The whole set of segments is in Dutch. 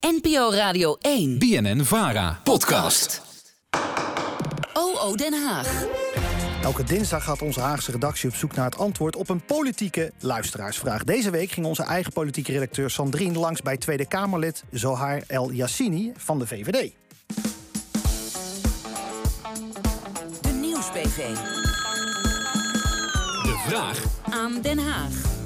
NPO Radio 1. BNN Vara. Podcast. OO Den Haag. Elke dinsdag gaat onze Haagse redactie op zoek naar het antwoord op een politieke luisteraarsvraag. Deze week ging onze eigen politieke redacteur Sandrine langs bij Tweede Kamerlid Zohar El Yassini van de VVD. De Nieuws-PV. De vraag Aan Den Haag.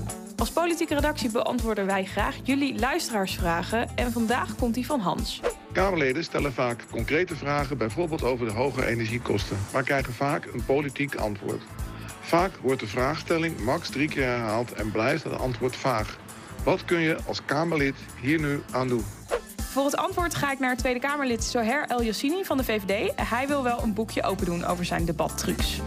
Als politieke redactie beantwoorden wij graag jullie luisteraarsvragen. En vandaag komt die van Hans. Kamerleden stellen vaak concrete vragen, bijvoorbeeld over de hoge energiekosten, maar krijgen vaak een politiek antwoord. Vaak wordt de vraagstelling max drie keer herhaald en blijft het antwoord vaag. Wat kun je als Kamerlid hier nu aan doen? Voor het antwoord ga ik naar Tweede Kamerlid Zoher El Yassini van de VVD. Hij wil wel een boekje open doen over zijn debattrucs.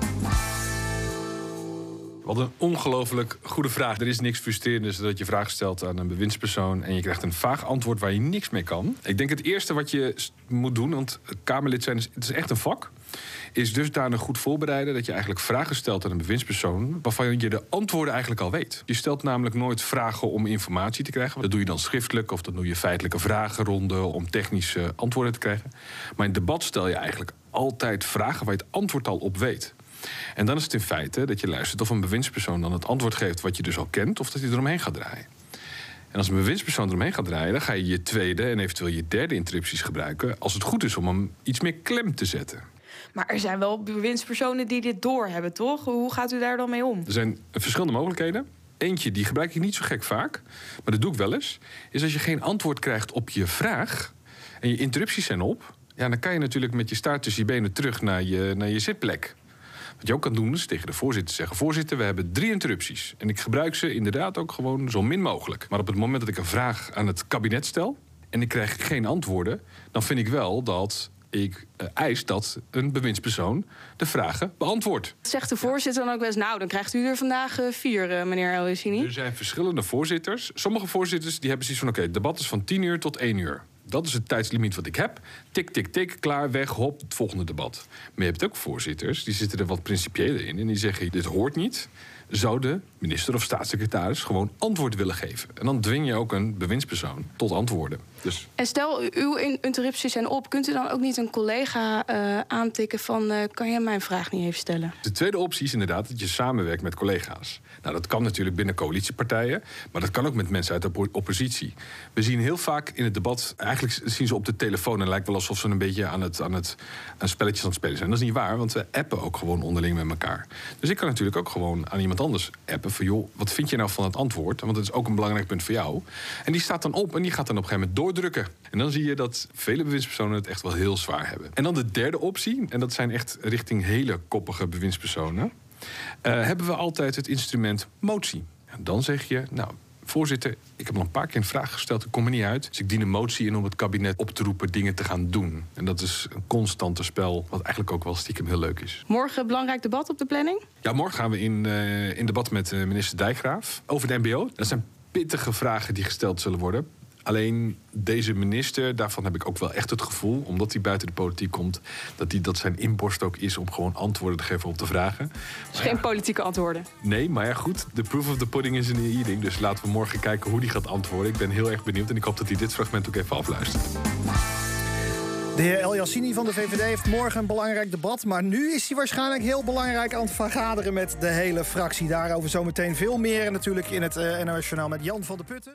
Wat een ongelooflijk goede vraag. Er is niks frustrerends dat je vraag stelt aan een bewindspersoon en je krijgt een vaag antwoord waar je niks mee kan. Ik denk het eerste wat je moet doen, want Kamerlid zijn is, het is echt een vak, is dusdanig goed voorbereiden dat je eigenlijk vragen stelt aan een bewindspersoon waarvan je de antwoorden eigenlijk al weet. Je stelt namelijk nooit vragen om informatie te krijgen. Dat doe je dan schriftelijk of dat doe je feitelijke vragenronde om technische antwoorden te krijgen. Maar in debat stel je eigenlijk altijd vragen waar je het antwoord al op weet. En dan is het in feite dat je luistert of een bewindspersoon dan het antwoord geeft wat je dus al kent, of dat hij eromheen gaat draaien. En als een bewindspersoon eromheen gaat draaien, dan ga je je tweede en eventueel je derde interrupties gebruiken. Als het goed is om hem iets meer klem te zetten. Maar er zijn wel bewindspersonen die dit doorhebben, toch? Hoe gaat u daar dan mee om? Er zijn verschillende mogelijkheden. Eentje, die gebruik ik niet zo gek vaak, maar dat doe ik wel eens. Is als je geen antwoord krijgt op je vraag en je interrupties zijn op, ja, dan kan je natuurlijk met je staart tussen je benen terug naar je, naar je zitplek. Wat je ook kan doen is tegen de voorzitter zeggen: Voorzitter, we hebben drie interrupties. En ik gebruik ze inderdaad ook gewoon zo min mogelijk. Maar op het moment dat ik een vraag aan het kabinet stel en ik krijg geen antwoorden, dan vind ik wel dat ik eh, eis dat een bewindspersoon de vragen beantwoordt. Zegt de voorzitter dan ook wel eens... nou, dan krijgt u er vandaag eh, vier, eh, meneer El. Er zijn verschillende voorzitters. Sommige voorzitters die hebben zoiets van: oké, het debat is van 10 uur tot 1 uur. Dat is het tijdslimiet wat ik heb. Tik, tik, tik, klaar, weg, hop, het volgende debat. Maar je hebt ook voorzitters, die zitten er wat principiëler in. En die zeggen, dit hoort niet. Zou de minister of staatssecretaris gewoon antwoord willen geven? En dan dwing je ook een bewindspersoon tot antwoorden. Dus En stel, uw in- interrupties zijn op. Kunt u dan ook niet een collega eh, aantikken van... eh, kan je mijn vraag niet even stellen? De tweede optie is inderdaad dat je samenwerkt met collega's. Nou, dat kan natuurlijk binnen coalitiepartijen, maar dat kan ook met mensen uit de oppo- oppositie. We zien heel vaak in het debat, eigenlijk zien ze op de telefoon en lijkt wel alsof ze een beetje aan het, aan het aan spelletjes aan het spelen zijn. Dat is niet waar, want we appen ook gewoon onderling met elkaar. Dus ik kan natuurlijk ook gewoon aan iemand anders appen van joh, wat vind je nou van het antwoord? Want dat is ook een belangrijk punt voor jou. En die staat dan op en die gaat dan op een gegeven moment doordrukken. En dan zie je dat vele bewindspersonen het echt wel heel zwaar hebben. En dan de derde optie, en dat zijn echt richting hele koppige bewindspersonen. Eh, hebben we altijd het instrument motie. En dan zeg je, nou, voorzitter, ik heb al een paar keer een vraag gesteld, ik kom er niet uit. Dus ik dien een motie in om het kabinet op te roepen dingen te gaan doen. En dat is een constante spel, wat eigenlijk ook wel stiekem heel leuk is. Morgen belangrijk debat op de planning? Ja, morgen gaan we in, eh, in debat met eh, minister Dijkgraaf over de MBO. Dat zijn pittige vragen die gesteld zullen worden. Alleen deze minister, daarvan heb ik ook wel echt het gevoel, omdat hij buiten de politiek komt, dat, die, dat zijn inborst ook is om gewoon antwoorden te geven op de vragen. Dus geen politieke antwoorden. Nee, maar ja goed, de proof of the pudding is in the eating. Dus laten we morgen kijken hoe hij gaat antwoorden. Ik ben heel erg benieuwd en ik hoop dat hij dit fragment ook even afluistert. De heer El Yassini van de VVD heeft morgen een belangrijk debat. Maar nu is hij waarschijnlijk heel belangrijk aan het vergaderen met de hele fractie. Daarover zometeen veel meer. En natuurlijk in het uh, NOS Journaal met Jan van de Putten.